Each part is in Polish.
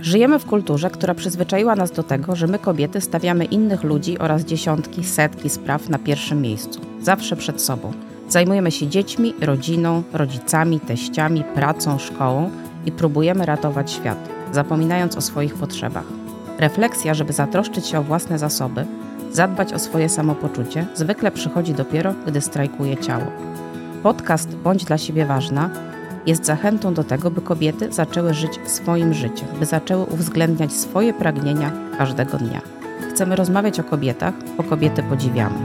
Żyjemy w kulturze, która przyzwyczaiła nas do tego, że my kobiety stawiamy innych ludzi oraz dziesiątki, setki spraw na pierwszym miejscu, zawsze przed sobą. Zajmujemy się dziećmi, rodziną, rodzicami, teściami, pracą, szkołą i próbujemy ratować świat, zapominając o swoich potrzebach. Refleksja, żeby zatroszczyć się o własne zasoby, zadbać o swoje samopoczucie, zwykle przychodzi dopiero, gdy strajkuje ciało. Podcast Bądź dla siebie ważna jest zachętą do tego, by kobiety zaczęły żyć swoim życiem, by zaczęły uwzględniać swoje pragnienia każdego dnia. Chcemy rozmawiać o kobietach, bo kobiety podziwiamy.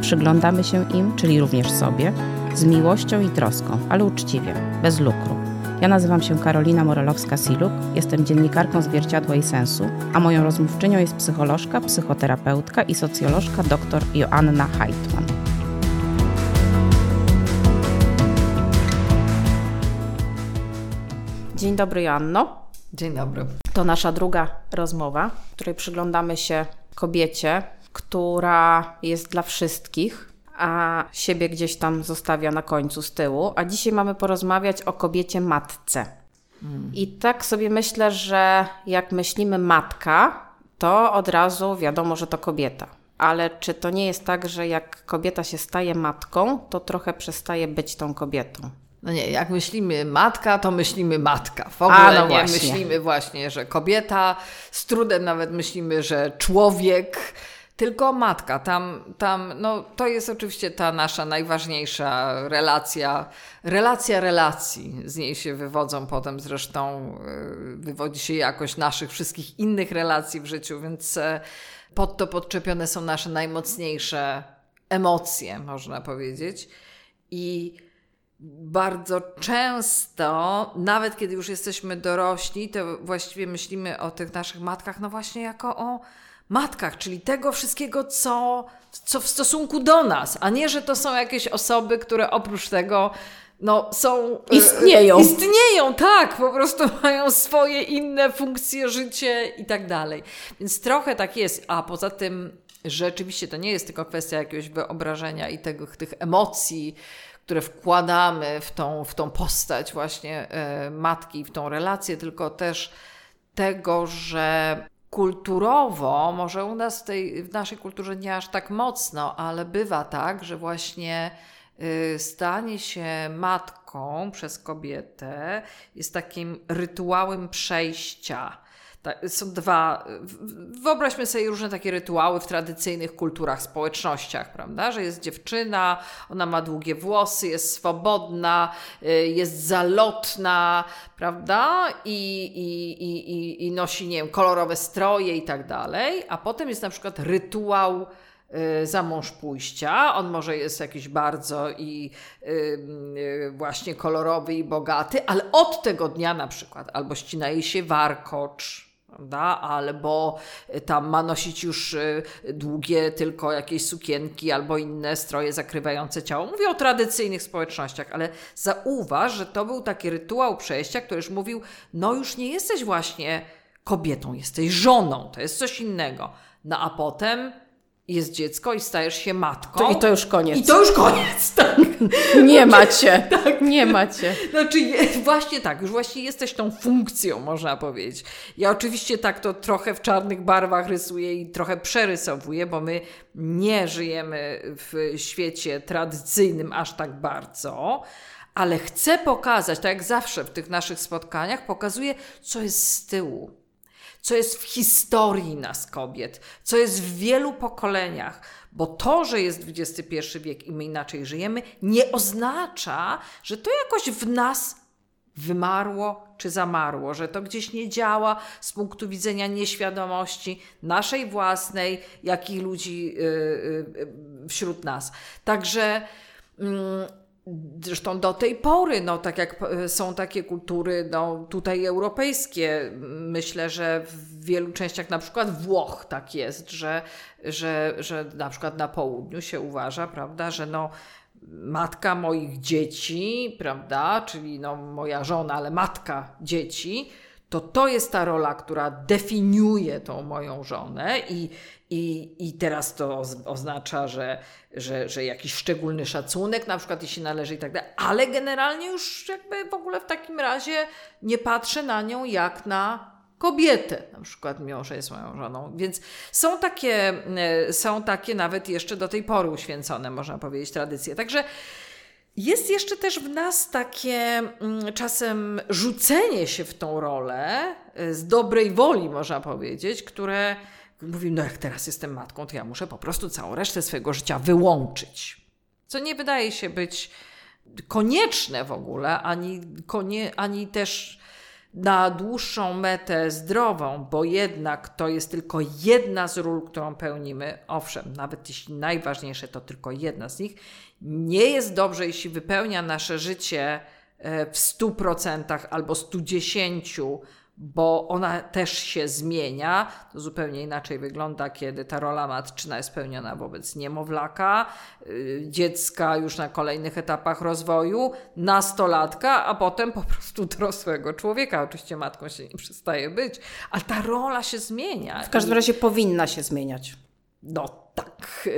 Przyglądamy się im, czyli również sobie, z miłością i troską, ale uczciwie, bez lukru. Ja nazywam się Karolina Morelowska-Siluk, jestem dziennikarką Zwierciadła i Sensu, a moją rozmówczynią jest psycholożka, psychoterapeutka i socjolożka dr Joanna Heitman. Dzień dobry, Joanno. Dzień dobry. To nasza druga rozmowa, w której przyglądamy się kobiecie, która jest dla wszystkich, a siebie gdzieś tam zostawia na końcu z tyłu. A dzisiaj mamy porozmawiać o kobiecie matce. Hmm. I tak sobie myślę, że jak myślimy matka, to od razu wiadomo, że to kobieta. Ale czy to nie jest tak, że jak kobieta się staje matką, to trochę przestaje być tą kobietą? No nie, jak myślimy matka, to myślimy matka. W ogóle A, no nie właśnie. myślimy właśnie, że kobieta, z trudem nawet myślimy, że człowiek, tylko matka. Tam, tam no, to jest oczywiście ta nasza najważniejsza relacja, relacja relacji. Z niej się wywodzą potem zresztą, y, wywodzi się jakość naszych wszystkich innych relacji w życiu, więc e, pod to podczepione są nasze najmocniejsze emocje, można powiedzieć. I bardzo często, nawet kiedy już jesteśmy dorośli, to właściwie myślimy o tych naszych matkach, no właśnie jako o matkach, czyli tego wszystkiego, co, co w stosunku do nas, a nie, że to są jakieś osoby, które oprócz tego no, są. E, istnieją. Istnieją, tak, po prostu mają swoje inne funkcje, życie i tak dalej. Więc trochę tak jest. A poza tym, rzeczywiście to nie jest tylko kwestia jakiegoś wyobrażenia i tego, tych emocji, które wkładamy w tą, w tą postać właśnie e, matki, w tą relację, tylko też tego, że kulturowo, może u nas w, tej, w naszej kulturze nie aż tak mocno, ale bywa tak, że właśnie y, stanie się matką przez kobietę jest takim rytuałem przejścia są dwa. Wyobraźmy sobie różne takie rytuały w tradycyjnych kulturach, społecznościach, prawda? Że jest dziewczyna, ona ma długie włosy, jest swobodna, y, jest zalotna, prawda? I, i, i, i nosi, nie wiem, kolorowe stroje i tak dalej. A potem jest na przykład rytuał y, za mąż pójścia. On może jest jakiś bardzo i yy, właśnie kolorowy i bogaty, ale od tego dnia na przykład albo ścina jej się warkocz, prawda? Albo tam ma nosić już y, długie tylko jakieś sukienki albo inne stroje zakrywające ciało. Mówię o tradycyjnych społecznościach, ale zauważ, że to był taki rytuał przejścia, który już mówił, no już nie jesteś właśnie kobietą, jesteś żoną, to jest coś innego. No a potem jest dziecko i stajesz się matką. To, I to już koniec. I to już koniec, tak. Nie macie. tak. Nie macie. Znaczy, właśnie tak, już właśnie jesteś tą funkcją, można powiedzieć. Ja oczywiście tak to trochę w czarnych barwach rysuję i trochę przerysowuję, bo my nie żyjemy w świecie tradycyjnym aż tak bardzo. Ale chcę pokazać, tak jak zawsze w tych naszych spotkaniach, pokazuję, co jest z tyłu co jest w historii nas kobiet, co jest w wielu pokoleniach. Bo to, że jest XXI wiek i my inaczej żyjemy, nie oznacza, że to jakoś w nas wymarło czy zamarło, że to gdzieś nie działa z punktu widzenia nieświadomości naszej własnej, jak i ludzi yy, yy, wśród nas. Także. Zresztą do tej pory, no, tak jak e, są takie kultury no, tutaj europejskie, myślę, że w wielu częściach, na przykład Włoch, tak jest, że, że, że na przykład na południu się uważa, prawda, że no, matka moich dzieci, prawda, czyli no, moja żona, ale matka dzieci, to to jest ta rola, która definiuje tą moją żonę i, i, i teraz to oznacza, że, że, że jakiś szczególny szacunek na przykład jeśli należy i tak dalej, ale generalnie już jakby w ogóle w takim razie nie patrzę na nią jak na kobietę, na przykład mąż jest moją żoną. Więc są takie, e, są takie nawet jeszcze do tej pory uświęcone, można powiedzieć, tradycje. Także jest jeszcze też w nas takie mm, czasem rzucenie się w tą rolę e, z dobrej woli, można powiedzieć, które mówi, no jak teraz jestem matką, to ja muszę po prostu całą resztę swojego życia wyłączyć. Co nie wydaje się być konieczne w ogóle, ani, konie, ani też na dłuższą metę zdrową, bo jednak to jest tylko jedna z ról, którą pełnimy. Owszem, nawet jeśli najważniejsze to tylko jedna z nich, nie jest dobrze, jeśli wypełnia nasze życie e, w 100% albo 110%, bo ona też się zmienia. To zupełnie inaczej wygląda, kiedy ta rola matczyna jest spełniona wobec niemowlaka, y, dziecka już na kolejnych etapach rozwoju, nastolatka, a potem po prostu dorosłego człowieka. Oczywiście matką się nie przestaje być, ale ta rola się zmienia. W każdym razie powinna się zmieniać. No tak.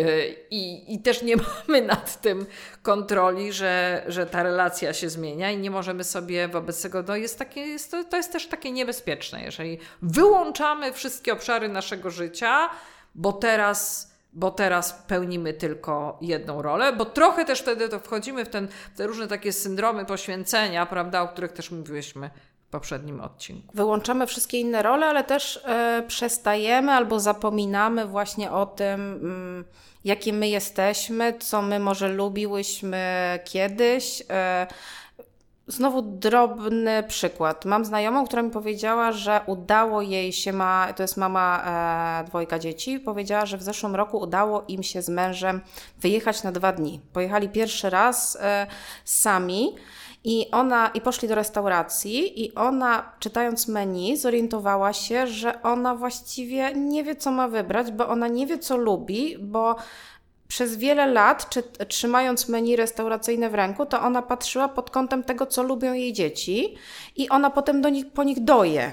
I, I też nie mamy nad tym kontroli, że, że ta relacja się zmienia i nie możemy sobie wobec tego, no jest takie, jest to, to jest też takie niebezpieczne, jeżeli wyłączamy wszystkie obszary naszego życia, bo teraz bo teraz pełnimy tylko jedną rolę, bo trochę też wtedy to wchodzimy w, ten, w te różne takie syndromy poświęcenia, prawda, o których też mówiłyśmy poprzednim odcinku. Wyłączamy wszystkie inne role, ale też e, przestajemy albo zapominamy właśnie o tym, mm, jakie my jesteśmy, co my może lubiłyśmy kiedyś. E, Znowu drobny przykład. Mam znajomą, która mi powiedziała, że udało jej się, ma, to jest mama e, dwojga dzieci, powiedziała, że w zeszłym roku udało im się z mężem wyjechać na dwa dni. Pojechali pierwszy raz e, sami i ona, i poszli do restauracji, i ona, czytając menu, zorientowała się, że ona właściwie nie wie, co ma wybrać, bo ona nie wie, co lubi, bo przez wiele lat, czy, trzymając menu restauracyjne w ręku, to ona patrzyła pod kątem tego, co lubią jej dzieci, i ona potem do nich, po nich doje.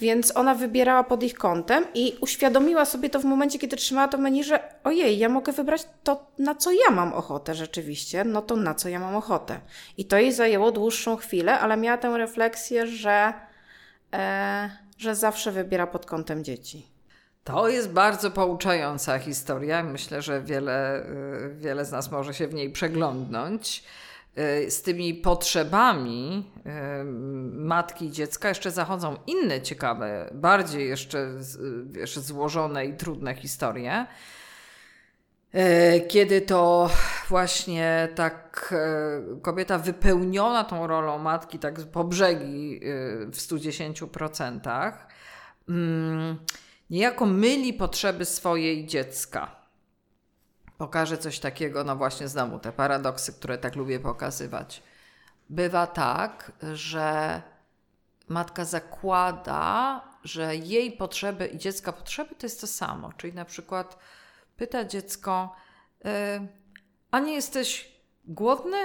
Więc ona wybierała pod ich kątem i uświadomiła sobie to w momencie, kiedy trzymała to menu, że ojej, ja mogę wybrać to, na co ja mam ochotę rzeczywiście, no to na co ja mam ochotę. I to jej zajęło dłuższą chwilę, ale miała tę refleksję, że, e, że zawsze wybiera pod kątem dzieci. To jest bardzo pouczająca historia. Myślę, że wiele, y, wiele z nas może się w niej przeglądnąć. Y, z tymi potrzebami y, matki i dziecka jeszcze zachodzą inne ciekawe, bardziej jeszcze wiesz, złożone i trudne historie. Y, kiedy to właśnie tak kobieta wypełniona tą rolą matki, tak po brzegi w 110%, mm, niejako myli potrzeby swojej dziecka pokażę coś takiego, no właśnie znowu te paradoksy, które tak lubię pokazywać. Bywa tak, że matka zakłada, że jej potrzeby i dziecka potrzeby to jest to samo. Czyli na przykład pyta dziecko, yy, a nie jesteś głodny?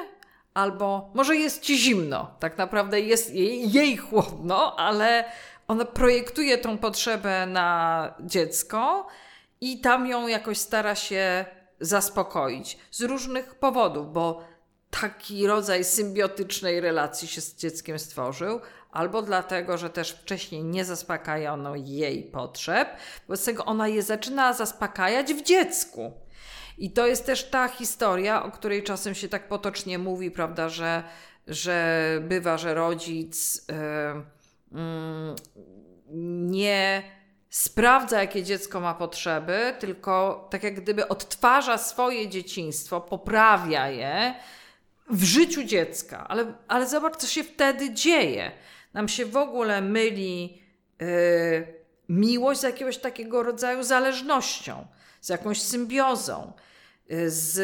Albo może jest ci zimno. Tak naprawdę jest jej, jej chłodno, ale ona projektuje tą potrzebę na dziecko i tam ją jakoś stara się zaspokoić z różnych powodów, bo taki rodzaj symbiotycznej relacji się z dzieckiem stworzył, albo dlatego, że też wcześniej nie zaspokajano jej potrzeb, wobec tego ona je zaczyna zaspokajać w dziecku. I to jest też ta historia, o której czasem się tak potocznie mówi, prawda, że, że bywa, że rodzic yy, yy, nie sprawdza, jakie dziecko ma potrzeby, tylko tak jak gdyby odtwarza swoje dzieciństwo, poprawia je w życiu dziecka. Ale, ale zobacz, co się wtedy dzieje. Nam się w ogóle myli yy, miłość z jakiegoś takiego rodzaju zależnością, z jakąś symbiozą, yy, z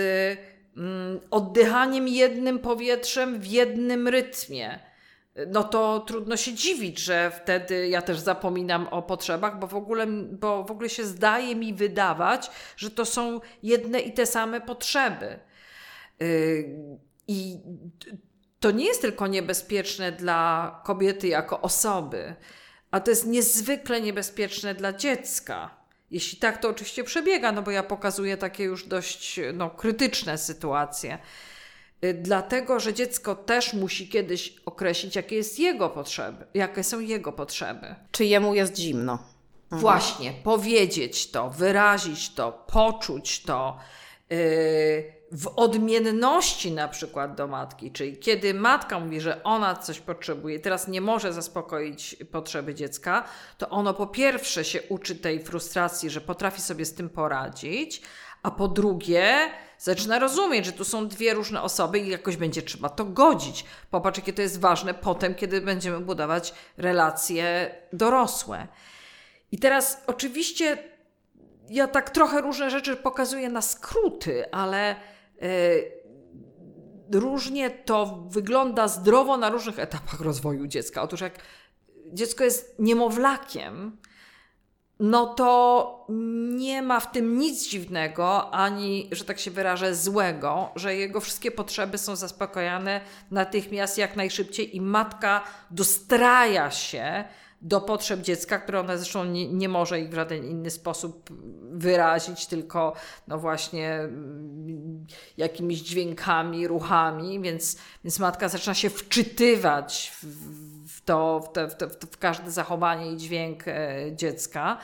yy, oddychaniem jednym powietrzem w jednym rytmie no to trudno się dziwić, że wtedy ja też zapominam o potrzebach, bo w ogóle, bo w ogóle się zdaje mi wydawać, że to są jedne i te same potrzeby. Y, I to nie jest tylko niebezpieczne dla kobiety jako osoby, a to jest niezwykle niebezpieczne dla dziecka. Jeśli tak, to oczywiście przebiega, no bo ja pokazuję takie już dość no, krytyczne sytuacje. Y, dlatego że dziecko też musi kiedyś określić, jakie jest jego potrzeby, jakie są jego potrzeby. Czy jemu jest zimno? Mhm. Właśnie, powiedzieć to, wyrazić to, poczuć to. Yy, w odmienności na przykład do matki, czyli kiedy matka mówi, że ona coś potrzebuje, teraz nie może zaspokoić potrzeby dziecka, to ono po pierwsze się uczy tej frustracji, że potrafi sobie z tym poradzić, a po drugie zaczyna rozumieć, że tu są dwie różne osoby i jakoś będzie trzeba to godzić. Popatrz, jakie to jest ważne potem, kiedy będziemy budować relacje dorosłe. I teraz oczywiście ja tak trochę różne rzeczy pokazuję na skróty, ale yy, różnie to wygląda zdrowo na różnych etapach rozwoju dziecka. Otóż jak dziecko jest niemowlakiem, no to nie ma w tym nic dziwnego, ani, że tak się wyrażę, złego, że jego wszystkie potrzeby są zaspokojane natychmiast, jak najszybciej i matka dostraja się do potrzeb dziecka, które ona zresztą nie, nie może ich w żaden inny sposób wyrazić, tylko no właśnie mm, jakimiś dźwiękami, ruchami, więc, więc matka zaczyna się wczytywać w to, w, te, w, te, w każde zachowanie i dźwięk e, dziecka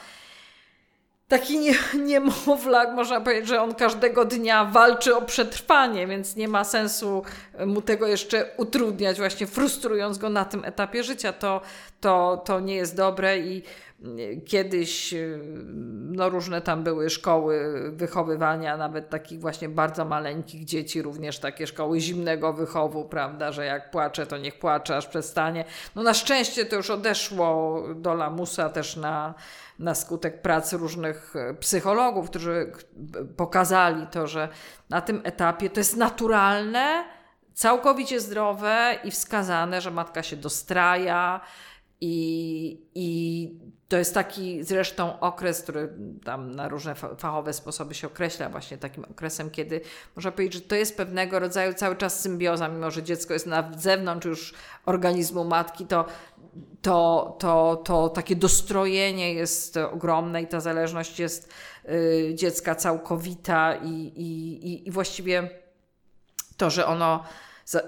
taki nie, niemowlak, można powiedzieć, że on każdego dnia walczy o przetrwanie, więc nie ma sensu mu tego jeszcze utrudniać, właśnie frustrując go na tym etapie życia. To, to, to nie jest dobre i kiedyś no różne tam były szkoły wychowywania, nawet takich właśnie bardzo maleńkich dzieci, również takie szkoły zimnego wychowu, prawda, że jak płacze, to niech płacze, aż przestanie. No na szczęście to już odeszło do lamusa też na na skutek pracy różnych e, psychologów, którzy pokazali to, że na tym etapie to jest naturalne, całkowicie zdrowe i wskazane, że matka się dostraja. I, I to jest taki zresztą okres, który tam na różne fachowe sposoby się określa, właśnie takim okresem, kiedy można powiedzieć, że to jest pewnego rodzaju cały czas symbioza, mimo że dziecko jest na zewnątrz już organizmu matki, to to, to, to takie dostrojenie jest ogromne i ta zależność jest y, dziecka całkowita i, i, i właściwie to, że ono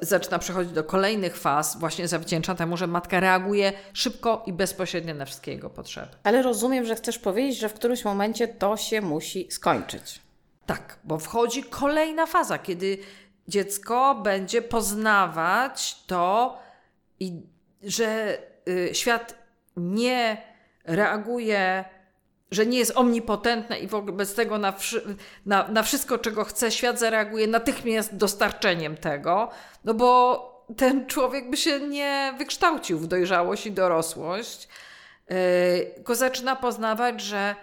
zaczyna przechodzić do kolejnych faz, właśnie zawdzięcza temu, że matka reaguje szybko i bezpośrednio na wszystkie jego potrzeby. Ale rozumiem, że chcesz powiedzieć, że w którymś momencie to się musi skończyć. Tak, bo wchodzi kolejna faza, kiedy dziecko będzie poznawać to, i, że y, świat nie reaguje że nie jest omnipotentne i wobec tego na, na, na wszystko, czego chce, świat zareaguje natychmiast dostarczeniem tego, no bo ten człowiek by się nie wykształcił w dojrzałość i dorosłość, yy, tylko zaczyna poznawać, że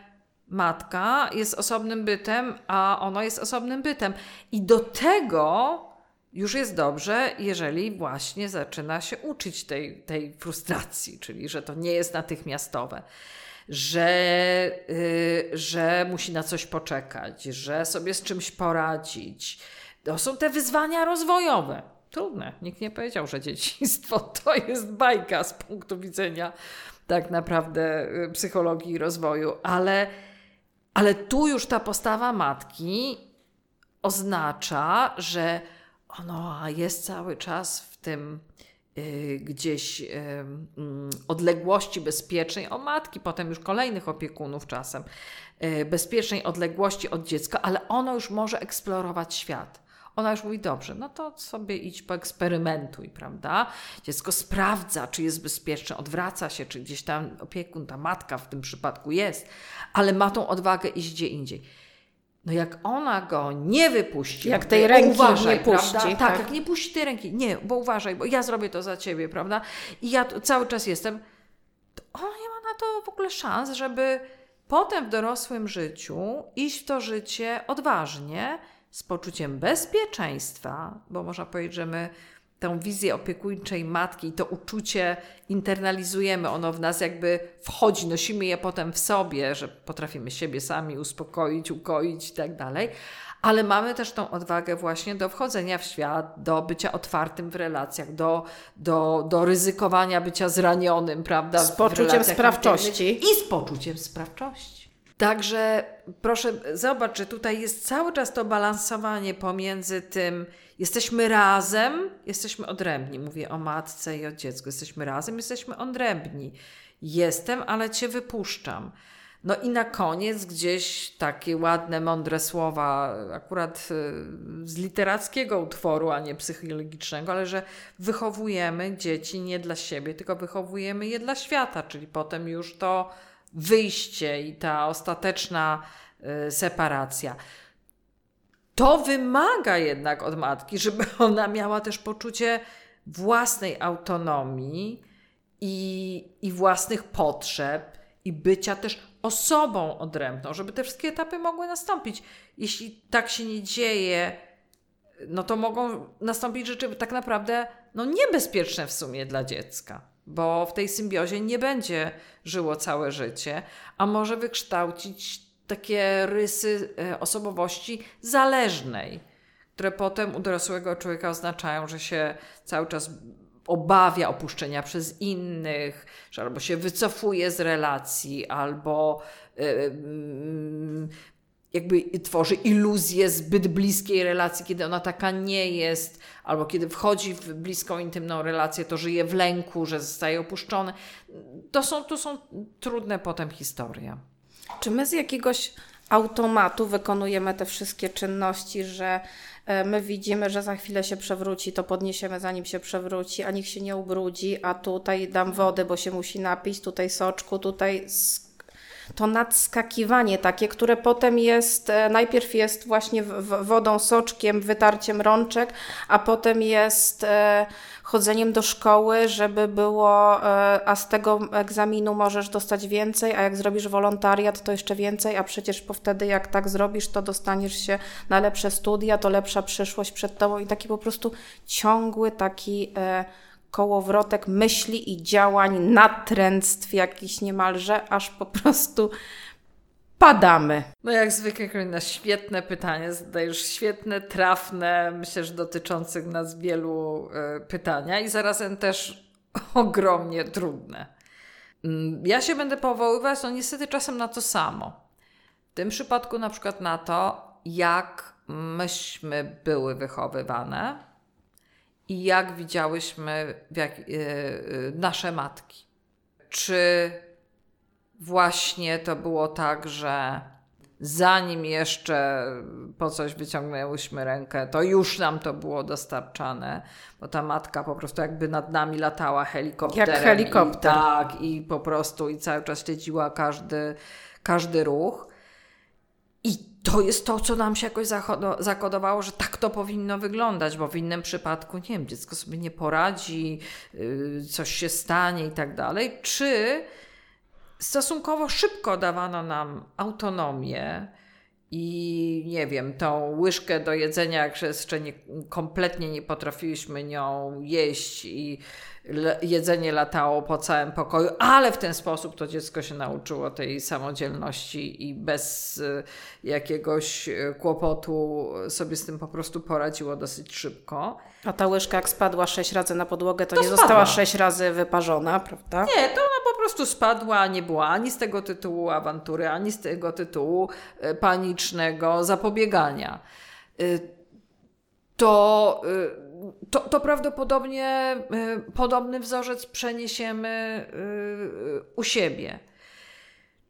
matka jest osobnym bytem, a ono jest osobnym bytem. I do tego już jest dobrze, jeżeli właśnie zaczyna się uczyć tej, tej frustracji, czyli że to nie jest natychmiastowe że, yy, że musi na coś poczekać, że sobie z czymś poradzić. To są te wyzwania rozwojowe. Trudne. Nikt nie powiedział, że dzieciństwo to jest bajka z punktu widzenia tak naprawdę y, psychologii i rozwoju, ale, ale tu już ta postawa matki oznacza, że ono jest cały czas w tym Y, gdzieś y, mm, odległości bezpiecznej, o matki, potem już kolejnych opiekunów czasem, y, bezpiecznej odległości od dziecka, ale ono już może eksplorować świat. Ona już mówi, dobrze, no to sobie idź poeksperymentuj, prawda? Dziecko sprawdza, czy jest bezpieczne, odwraca się, czy gdzieś tam opiekun, ta matka w tym przypadku jest, ale ma tą odwagę iść gdzie indziej. No jak ona go nie wypuści, jak tej ręki uważaj, nie puści, tak, tak, jak nie puści tej ręki, nie, bo uważaj, bo ja zrobię to za ciebie, prawda? I ja cały czas jestem, to ona nie ma na to w ogóle szans, żeby potem w dorosłym życiu iść w to życie odważnie, z poczuciem bezpieczeństwa, bo można powiedzieć, że my tę wizję opiekuńczej matki, to uczucie internalizujemy, ono w nas jakby wchodzi, nosimy je potem w sobie, że potrafimy siebie sami uspokoić, ukoić i tak dalej, ale mamy też tą odwagę właśnie do wchodzenia w świat, do bycia otwartym w relacjach, do, do, do ryzykowania bycia zranionym, prawda? Z poczuciem sprawczości. I z poczuciem sprawczości. Także proszę, zobacz, że tutaj jest cały czas to balansowanie pomiędzy tym, Jesteśmy razem, jesteśmy odrębni. Mówię o matce i o dziecku. Jesteśmy razem, jesteśmy odrębni. Jestem, ale cię wypuszczam. No i na koniec gdzieś takie ładne, mądre słowa, akurat y, z literackiego utworu, a nie psychologicznego, ale że wychowujemy dzieci nie dla siebie, tylko wychowujemy je dla świata, czyli potem już to wyjście i ta ostateczna y, separacja. To wymaga jednak od matki, żeby ona miała też poczucie własnej autonomii i, i własnych potrzeb i bycia też osobą odrębną, żeby te wszystkie etapy mogły nastąpić. Jeśli tak się nie dzieje, no to mogą nastąpić rzeczy tak naprawdę no niebezpieczne w sumie dla dziecka, bo w tej symbiozie nie będzie żyło całe życie, a może wykształcić takie rysy e, osobowości zależnej, które potem u dorosłego człowieka oznaczają, że się cały czas obawia opuszczenia przez innych, że albo się wycofuje z relacji, albo yy, jakby tworzy iluzję zbyt bliskiej relacji, kiedy ona taka nie jest, albo kiedy wchodzi w bliską, intymną relację, to żyje w lęku, że zostaje opuszczony. To są, to są trudne potem historie. Czy my z jakiegoś automatu wykonujemy te wszystkie czynności, że e, my widzimy, że za chwilę się przewróci, to podniesiemy zanim się przewróci, a niech się nie ubrudzi, a tutaj dam wody, bo się musi napić, tutaj soczku, tutaj to nadskakiwanie takie, które potem jest, e, najpierw jest właśnie wodą, soczkiem, wytarciem rączek, a potem jest e, chodzeniem do szkoły, żeby było, e, a z tego egzaminu możesz dostać więcej, a jak zrobisz wolontariat, to jeszcze więcej, a przecież po wtedy jak tak zrobisz, to dostaniesz się na lepsze studia, to lepsza przyszłość przed tobą i taki po prostu ciągły taki kołowrotek myśli i działań, natręctw jakiś niemalże, aż po prostu padamy. No jak zwykle, Karolina, świetne pytanie. Zadajesz świetne, trafne, myślę, że dotyczących nas wielu y, pytania i zarazem też ogromnie trudne. Mm, ja się będę powoływać, no niestety czasem na to samo. W tym przypadku na przykład na to, jak myśmy były wychowywane, i jak widziałyśmy jak, yy, nasze matki. Czy właśnie to było tak, że zanim jeszcze po coś wyciągnęłyśmy rękę, to już nam to było dostarczane, bo ta matka po prostu jakby nad nami latała helikopterem. Jak helikopter. I, tak, i po prostu i cały czas śledziła każdy, każdy ruch. To jest to, co nam się jakoś zakodowało, że tak to powinno wyglądać, bo w innym przypadku, nie wiem, dziecko sobie nie poradzi, yy, coś się stanie i tak dalej. Czy stosunkowo szybko dawano nam autonomię i nie wiem, tą łyżkę do jedzenia, jak jeszcze nie, kompletnie nie potrafiliśmy nią jeść i jedzenie latało po całym pokoju, ale w ten sposób to dziecko się nauczyło tej samodzielności i bez y, jakiegoś y, kłopotu sobie z tym po prostu poradziło dosyć szybko. A ta łyżka jak spadła sześć razy na podłogę, to, to nie spadła. została sześć razy wyparzona, prawda? Nie, to ona po prostu spadła, nie była ani z tego tytułu awantury, ani z tego tytułu y, panicznego zapobiegania. To to, to prawdopodobnie y, podobny wzorzec przeniesiemy y, u siebie.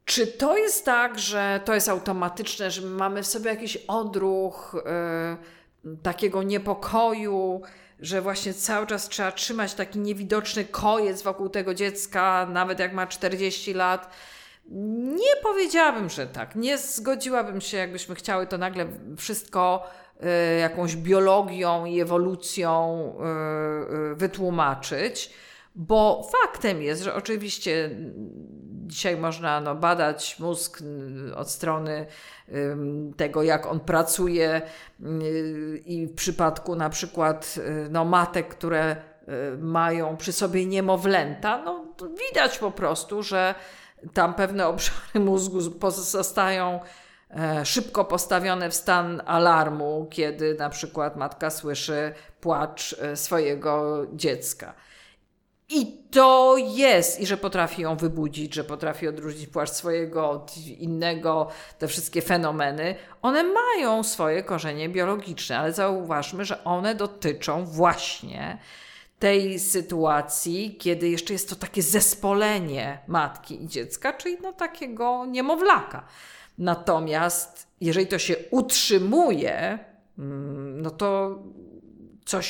Czy to jest tak, że to jest automatyczne, że mamy w sobie jakiś odruch y, takiego niepokoju, że właśnie cały czas trzeba trzymać taki niewidoczny kojec wokół tego dziecka, nawet jak ma 40 lat? Nie powiedziałabym, że tak. Nie zgodziłabym się, jakbyśmy chciały to nagle wszystko jakąś biologią i ewolucją y, y, wytłumaczyć. Bo faktem jest, że oczywiście dzisiaj można no, badać mózg od strony tego, jak on pracuje, i w przypadku na przykład no, matek, które mają przy sobie niemowlęta, no, widać po prostu, że tam pewne obszary mózgu pozostają szybko postawione w stan alarmu, kiedy na przykład matka słyszy płacz e, swojego dziecka. I to jest, i że potrafi ją wybudzić, że potrafi odróżnić płaszcz swojego od innego, te wszystkie fenomeny, one mają swoje korzenie biologiczne, ale zauważmy, że one dotyczą właśnie tej sytuacji, kiedy jeszcze jest to takie zespolenie matki i dziecka, czyli no takiego niemowlaka. Natomiast jeżeli to się utrzymuje, mm, no to coś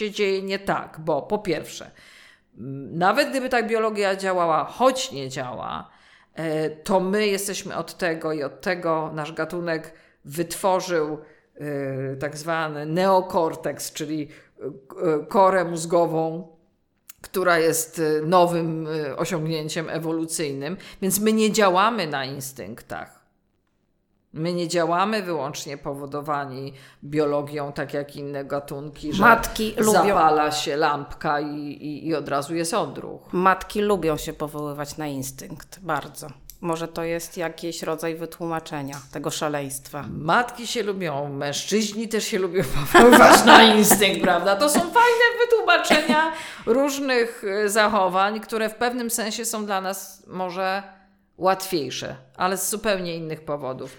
się dzieje nie tak, bo po pierwsze, nawet gdyby tak biologia działała, choć nie działa, e, to my jesteśmy od tego i od tego nasz gatunek wytworzył e, tak zwany neokorteks, czyli e, korę mózgową, która jest nowym osiągnięciem ewolucyjnym, więc my nie działamy na instynktach. My nie działamy wyłącznie powodowani biologią, tak jak inne gatunki, że Matki zapala lubią... się lampka i, i, i od razu jest odruch. Matki lubią się powoływać na instynkt, bardzo. Może to jest jakiś rodzaj wytłumaczenia tego szaleństwa. Matki się lubią, mężczyźni też się lubią powoływać na instynkt, prawda? To są fajne wytłumaczenia różnych e, zachowań, które w pewnym sensie są dla nas może łatwiejsze, ale z zupełnie innych powodów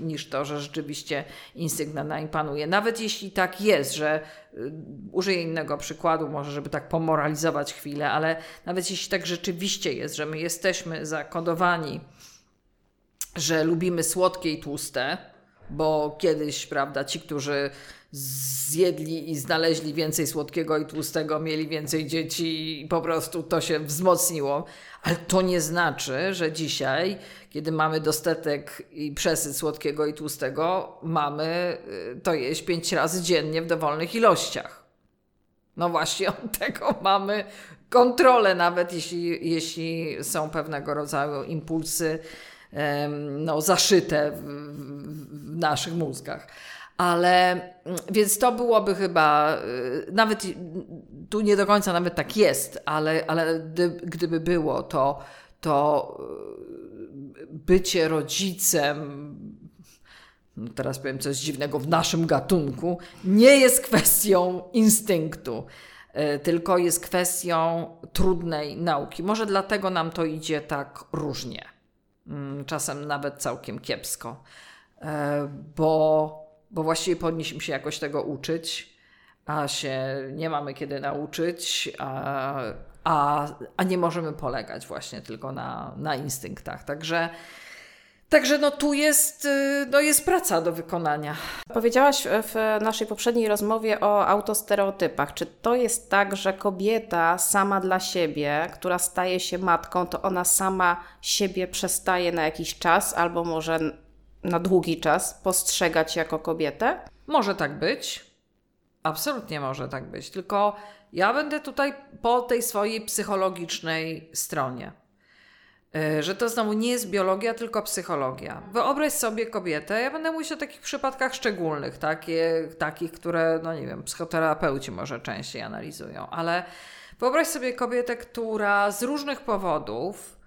niż to, że rzeczywiście instynkt nad nami panuje. Nawet jeśli tak jest, że y, użyję innego przykładu, może żeby tak pomoralizować chwilę, ale nawet jeśli tak rzeczywiście jest, że my jesteśmy zakodowani, że lubimy słodkie i tłuste, bo kiedyś, prawda, ci, którzy zjedli i znaleźli więcej słodkiego i tłustego, mieli więcej dzieci i po prostu to się wzmocniło. Ale to nie znaczy, że dzisiaj, kiedy mamy dostatek i przesyt słodkiego i tłustego, mamy y, to jeść pięć razy dziennie w dowolnych ilościach. No właśnie od tego mamy kontrolę, nawet jeśli, jeśli są pewnego rodzaju impulsy no, zaszyte w, w naszych mózgach. Ale mm, więc to byłoby chyba, y, nawet tu nie do końca nawet tak jest, ale, ale gdyby było to, to y, bycie rodzicem, no teraz powiem coś dziwnego, w naszym gatunku, nie jest kwestią instynktu, y, tylko jest kwestią trudnej nauki. Może dlatego nam to idzie tak różnie, mm, czasem nawet całkiem kiepsko, bo bo właściwie powinniśmy się jakoś tego uczyć, a się nie mamy kiedy nauczyć, a, a, a nie możemy polegać właśnie tylko na, na instynktach. Także. Także no tu jest, y, no jest praca do wykonania. Powiedziałaś w naszej poprzedniej rozmowie o autostereotypach. Czy to jest tak, że kobieta sama dla siebie, która staje się matką, to ona sama siebie przestaje na jakiś czas albo może na długi czas postrzegać jako kobietę? Może tak być. Absolutnie może tak być. Tylko ja będę tutaj po tej swojej psychologicznej stronie. E, że to znowu nie jest biologia, tylko psychologia. Wyobraź sobie kobietę, ja będę mówić o takich przypadkach szczególnych, takie, takich, które, no nie wiem, psychoterapeuci może częściej analizują, ale wyobraź sobie kobietę, która z różnych powodów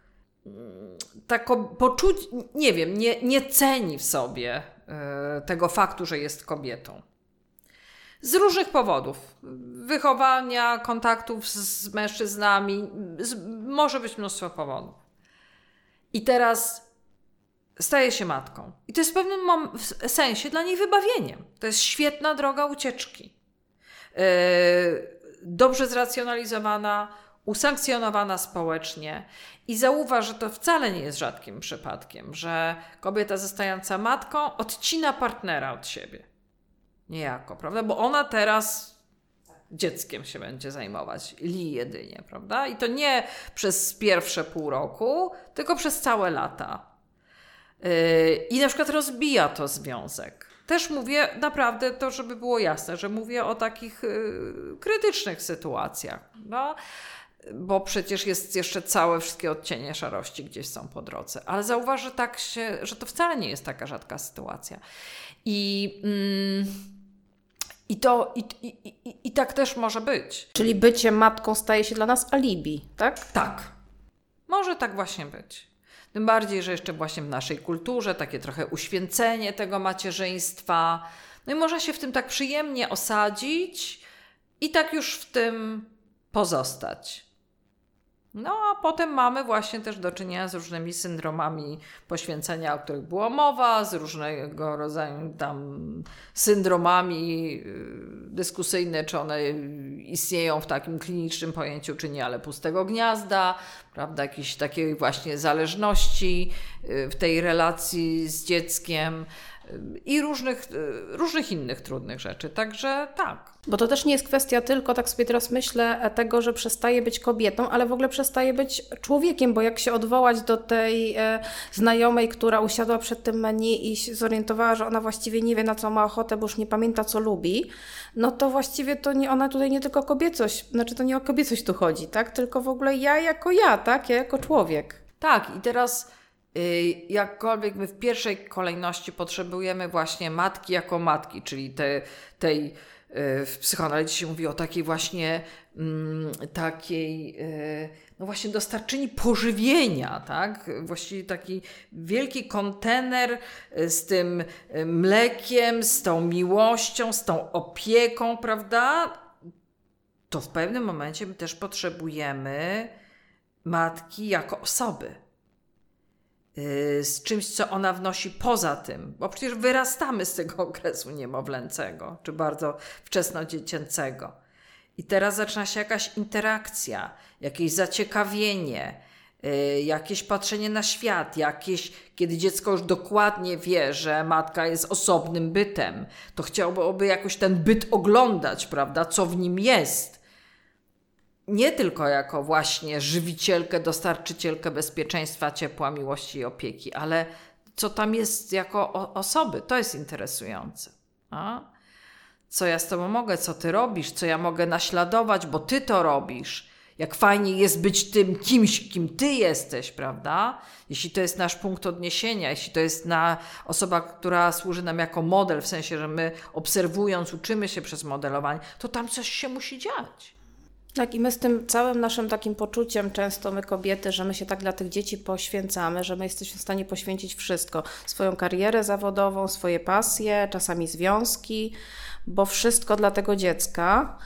tak poczuć, nie wiem, nie, nie ceni w sobie y, tego faktu, że jest kobietą. Z różnych powodów. Wychowania, kontaktów z mężczyznami, z, może być mnóstwo powodów. I teraz staje się matką. I to jest w pewnym sensie dla niej wybawieniem. To jest świetna droga ucieczki. Yy, dobrze zracjonalizowana, usankcjonowana społecznie. I zauważ, że to wcale nie jest rzadkim przypadkiem, że kobieta zostająca matką odcina partnera od siebie. Niejako, prawda? Bo ona teraz dzieckiem się będzie zajmować, li jedynie, prawda? I to nie przez pierwsze pół roku, tylko przez całe lata. Yy, I na przykład rozbija to związek. Też mówię naprawdę to, żeby było jasne, że mówię o takich yy, krytycznych sytuacjach. No? Bo przecież jest jeszcze całe wszystkie odcienie szarości gdzieś są po drodze. Ale zauważ, że, tak się, że to wcale nie jest taka rzadka sytuacja. I, mm, i, to, i, i, i, i tak też może być. Czyli bycie matką staje się dla nas alibi, tak? Tak. Może tak właśnie być. Tym bardziej, że jeszcze właśnie w naszej kulturze takie trochę uświęcenie tego macierzyństwa. No i można się w tym tak przyjemnie osadzić i tak już w tym pozostać. No a potem mamy właśnie też do czynienia z różnymi syndromami poświęcenia, o których była mowa, z różnego rodzaju tam syndromami y, dyskusyjne, czy one istnieją w takim klinicznym pojęciu, czy nie, ale pustego gniazda, prawda, jakiejś takiej właśnie zależności y, w tej relacji z dzieckiem i różnych, różnych innych trudnych rzeczy. Także tak. Bo to też nie jest kwestia tylko, tak sobie teraz myślę, tego, że przestaje być kobietą, ale w ogóle przestaje być człowiekiem, bo jak się odwołać do tej e, znajomej, która usiadła przed tym menu i zorientowała, że ona właściwie nie wie, na co ma ochotę, bo już nie pamięta, co lubi, no to właściwie to nie, ona tutaj nie tylko kobiecość, znaczy to nie o kobiecość tu chodzi, tak? Tylko w ogóle ja jako ja, tak? Ja jako człowiek. Tak, i teraz Y, jakkolwiek my w pierwszej kolejności potrzebujemy właśnie matki jako matki, czyli te, tej y, w psychoanalizie się mówi o takiej właśnie mm, takiej y, no właśnie dostarczyni pożywienia, tak? Właściwie taki wielki kontener z tym mlekiem, z tą miłością, z tą opieką, prawda? To w pewnym momencie my też potrzebujemy matki jako osoby Y, z czymś, co ona wnosi poza tym, bo przecież wyrastamy z tego okresu niemowlęcego, czy bardzo wczesnodziecięcego. I teraz zaczyna się jakaś interakcja, jakieś zaciekawienie, yy, jakieś patrzenie na świat, jakieś, kiedy dziecko już dokładnie wie, że matka jest osobnym bytem, to chciałoby jakoś ten byt oglądać, prawda, co w nim jest nie tylko jako właśnie żywicielkę, dostarczycielkę bezpieczeństwa, ciepła, miłości i opieki, ale co tam jest jako osoby. To jest interesujące. A? Co ja z tobą mogę, co ty robisz, co ja mogę naśladować, bo ty to robisz. Jak fajnie jest być tym kimś, kim ty jesteś, prawda? Jeśli to jest nasz punkt odniesienia, jeśli to jest na osoba, która służy nam jako model, w sensie, że my obserwując, uczymy się przez modelowanie, to tam coś się musi dziać. Tak, i my z tym całym naszym takim poczuciem, często my kobiety, że my się tak dla tych dzieci poświęcamy, że my jesteśmy w stanie poświęcić wszystko swoją karierę zawodową, swoje pasje, czasami związki, bo wszystko dla tego dziecka.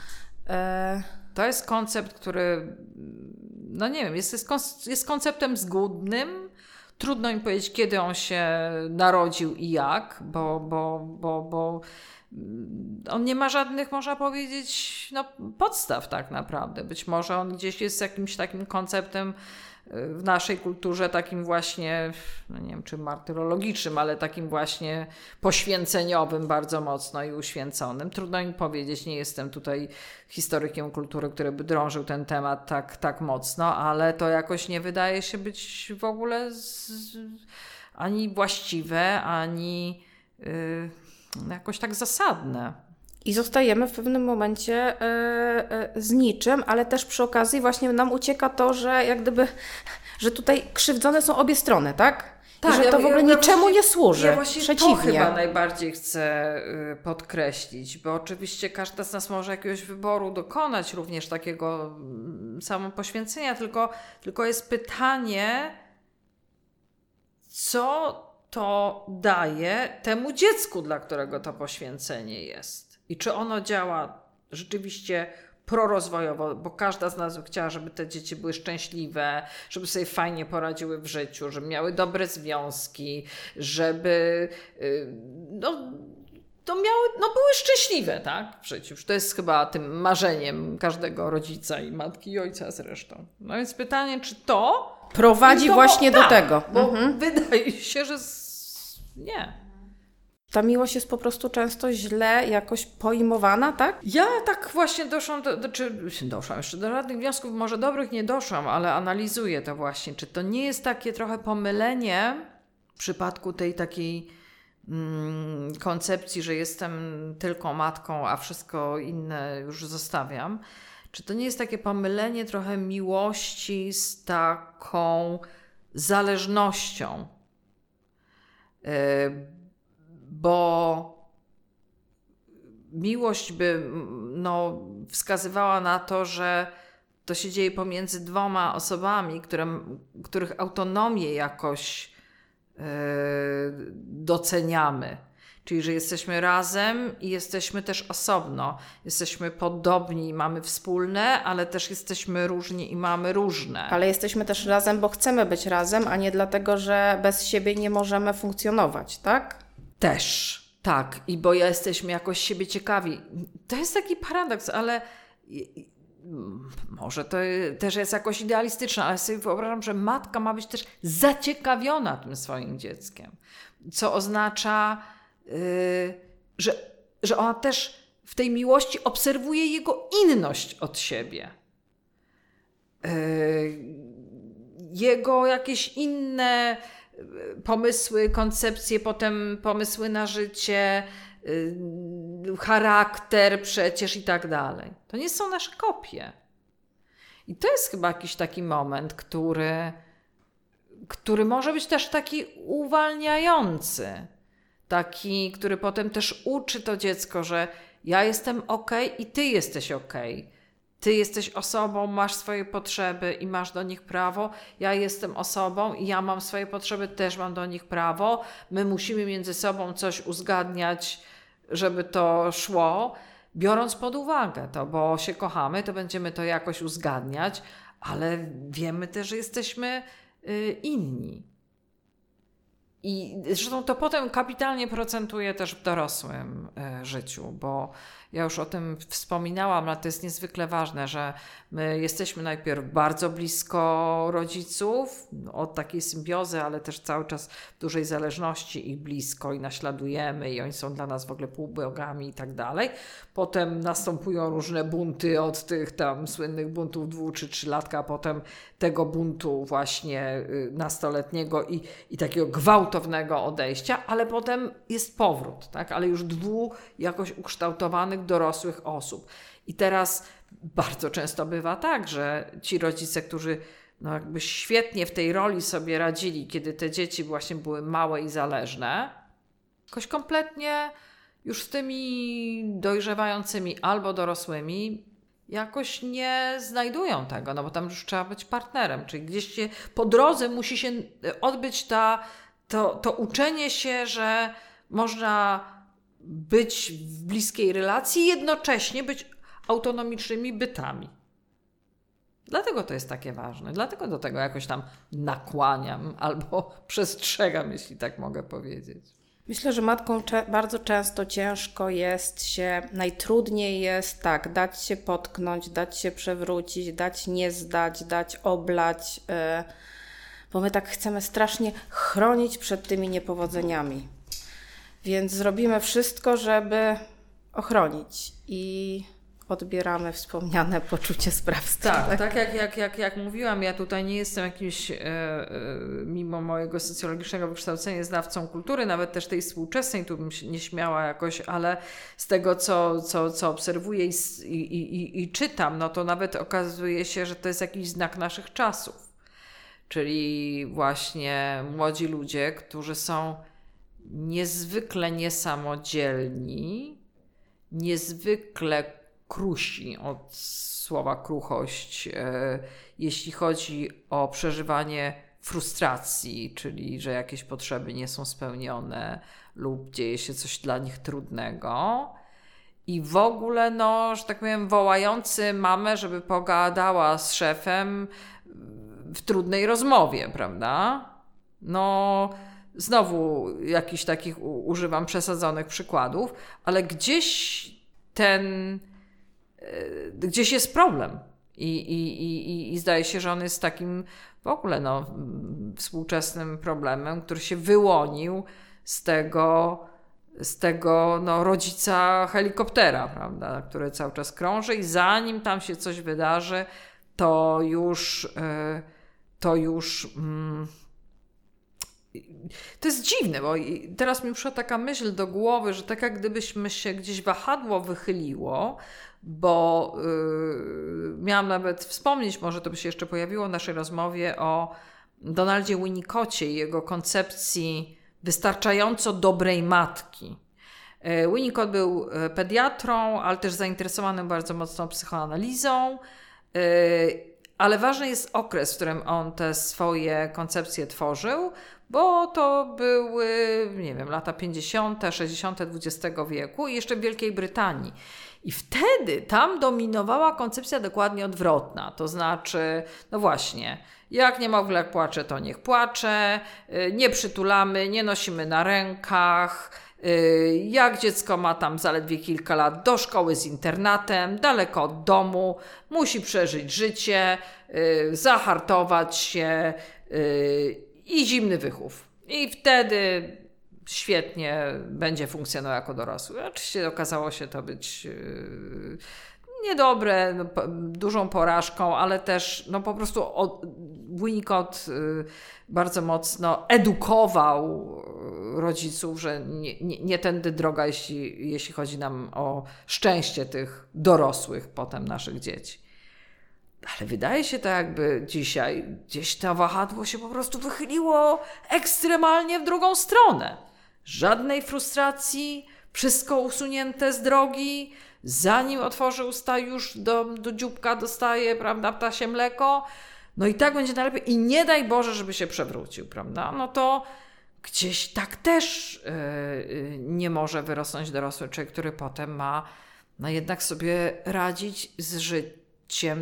E... To jest koncept, który, no nie wiem, jest, jest, konceptem zgubnym. Trudno mi powiedzieć, kiedy on się narodził i jak, bo, bo, bo, bo on nie ma żadnych, można powiedzieć, no, podstaw tak naprawdę. Być może on gdzieś jest jakimś takim konceptem w naszej kulturze, takim właśnie, no nie wiem czy martyrologicznym, ale takim właśnie poświęceniowym bardzo mocno i uświęconym. Trudno mi powiedzieć, nie jestem tutaj historykiem kultury, który by drążył ten temat tak, tak mocno, ale to jakoś nie wydaje się być w ogóle z, ani właściwe, ani. Yy, jakoś tak zasadne. I zostajemy w pewnym momencie e, e, z niczym, ale też przy okazji właśnie nam ucieka to, że jak gdyby, że tutaj krzywdzone są obie strony, tak? Tak, że to w ogóle ja, niczemu właśnie, nie służy. Ja właśnie Przeciwnie. to chyba najbardziej chcę y, podkreślić, bo oczywiście każda z nas może jakiegoś wyboru dokonać, również takiego mm, samopoświęcenia, tylko, tylko jest pytanie, co to daje temu dziecku, dla którego to poświęcenie jest. I czy ono działa rzeczywiście prorozwojowo, bo każda z nas by chciała, żeby te dzieci były szczęśliwe, żeby sobie fajnie poradziły w życiu, żeby miały dobre związki, żeby y, no, to miały, no były szczęśliwe, tak, w życiu. To jest chyba tym marzeniem każdego rodzica i matki i ojca zresztą. No więc pytanie, czy to prowadzi to, właśnie do tak, tego. Bo mhm. wydaje się, że nie. Ta miłość jest po prostu często źle jakoś pojmowana, tak? Ja tak właśnie doszłam, do, do, czy doszłam jeszcze do żadnych wniosków, może dobrych nie doszłam, ale analizuję to właśnie. Czy to nie jest takie trochę pomylenie w przypadku tej takiej mm, koncepcji, że jestem tylko matką, a wszystko inne już zostawiam? Czy to nie jest takie pomylenie trochę miłości z taką zależnością? E, bo miłość by no, wskazywała na to, że to się dzieje pomiędzy dwoma osobami, które, których autonomię jakoś yy, doceniamy. Czyli, że jesteśmy razem i jesteśmy też osobno. Jesteśmy podobni i mamy wspólne, ale też jesteśmy różni i mamy różne. Ale jesteśmy też razem, bo chcemy być razem, a nie dlatego, że bez siebie nie możemy funkcjonować, tak? Też, tak. I bo jesteśmy jakoś siebie ciekawi. To jest taki paradoks, ale może to też jest jakoś idealistyczne, ale sobie wyobrażam, że matka ma być też zaciekawiona tym swoim dzieckiem. Co oznacza, yy, że, że ona też w tej miłości obserwuje jego inność od siebie. Yy, jego jakieś inne pomysły, koncepcje, potem pomysły na życie, yy, charakter przecież i tak dalej. To nie są nasze kopie. I to jest chyba jakiś taki moment, który, który może być też taki uwalniający. Taki, który potem też uczy to dziecko, że ja jestem ok i ty jesteś ok ty jesteś osobą, masz swoje potrzeby i masz do nich prawo. Ja jestem osobą i ja mam swoje potrzeby, też mam do nich prawo. My musimy między sobą coś uzgadniać, żeby to szło, biorąc pod uwagę to, bo się kochamy, to będziemy to jakoś uzgadniać, ale wiemy też, że jesteśmy y, inni. I zresztą to potem kapitalnie procentuje też w dorosłym y, życiu, bo ja już o tym wspominałam, ale to jest niezwykle ważne, że my jesteśmy najpierw bardzo blisko rodziców, od takiej symbiozy, ale też cały czas w dużej zależności ich blisko i naśladujemy i oni są dla nas w ogóle półbogami i tak dalej. Potem następują różne bunty od tych tam słynnych buntów dwu czy trzylatka, a potem tego buntu właśnie y, nastoletniego i, i takiego gwałtownego odejścia, ale potem jest powrót, tak? ale już dwu jakoś ukształtowanych dorosłych osób. I teraz bardzo często bywa tak, że ci rodzice, którzy no jakby świetnie w tej roli sobie radzili, kiedy te dzieci właśnie były małe i zależne, jakoś kompletnie już z tymi dojrzewającymi albo dorosłymi jakoś nie znajdują tego, no bo tam już trzeba być partnerem, czyli gdzieś się po drodze musi się odbyć ta, to, to uczenie się, że można być w bliskiej relacji jednocześnie być autonomicznymi bytami. Dlatego to jest takie ważne, dlatego do tego jakoś tam nakłaniam albo przestrzegam, jeśli tak mogę powiedzieć. Myślę, że matką bardzo często ciężko jest się, najtrudniej jest tak, dać się potknąć, dać się przewrócić, dać nie zdać, dać oblać, yy, bo my tak chcemy strasznie chronić przed tymi niepowodzeniami. Więc zrobimy wszystko, żeby ochronić i odbieramy wspomniane poczucie sprawstwa. Tak, tak, tak jak, jak, jak, jak mówiłam, ja tutaj nie jestem jakimś, e, e, mimo mojego socjologicznego wykształcenia, znawcą kultury, nawet też tej współczesnej, tu bym się nie śmiała jakoś, ale z tego, co, co, co obserwuję i, i, i, i czytam, no to nawet okazuje się, że to jest jakiś znak naszych czasów. Czyli właśnie młodzi ludzie, którzy są niezwykle niesamodzielni, niezwykle krusi od słowa kruchość, e, jeśli chodzi o przeżywanie frustracji, czyli że jakieś potrzeby nie są spełnione lub dzieje się coś dla nich trudnego. I w ogóle, no, że tak powiem, wołający mamę, żeby pogadała z szefem w trudnej rozmowie, prawda? No, Znowu jakichś takich używam przesadzonych przykładów, ale gdzieś ten, e, gdzieś jest problem. I, i, i, I zdaje się, że on jest takim w ogóle no, współczesnym problemem, który się wyłonił z tego, z tego no, rodzica helikoptera, prawda, który cały czas krąży i zanim tam się coś wydarzy, to już, e, to już mm, to jest dziwne, bo teraz mi przyszła taka myśl do głowy, że tak jak gdybyśmy się gdzieś wahadło wychyliło, bo yy, miałam nawet wspomnieć, może to by się jeszcze pojawiło w naszej rozmowie o Donaldzie Winnicotcie i jego koncepcji wystarczająco dobrej matki. Yy, Winnicott był yy, pediatrą, ale też zainteresowanym bardzo mocno psychoanalizą. Yy, ale ważny jest okres, w którym on te swoje koncepcje tworzył, bo to były, nie wiem, lata 50., 60. XX wieku i jeszcze w Wielkiej Brytanii. I wtedy tam dominowała koncepcja dokładnie odwrotna. To znaczy, no właśnie, jak niemowlak płacze, to niech płacze, y, nie przytulamy, nie nosimy na rękach. Y, jak dziecko ma tam zaledwie kilka lat, do szkoły z internatem, daleko od domu, musi przeżyć życie, y, zahartować się i zimny wychów. I wtedy świetnie będzie funkcjonował jako dorosły. Oczywiście okazało się to być yy, niedobre, no, dużą porażką, ale też no, po prostu Winnicott yy, bardzo mocno edukował rodziców, że nie, nie, nie tędy droga, jeśli, jeśli chodzi nam o szczęście tych dorosłych potem naszych dzieci. Ale wydaje się to jakby dzisiaj gdzieś to wahadło się po prostu wychyliło ekstremalnie w drugą stronę. Żadnej frustracji, wszystko usunięte z drogi. Zanim otworzy usta, już do, do dzióbka dostaje, prawda, ptasie mleko. No i tak będzie najlepiej. I nie daj Boże, żeby się przewrócił, prawda? No to gdzieś tak też yy, nie może wyrosnąć dorosły człowiek, który potem ma no jednak sobie radzić z życiem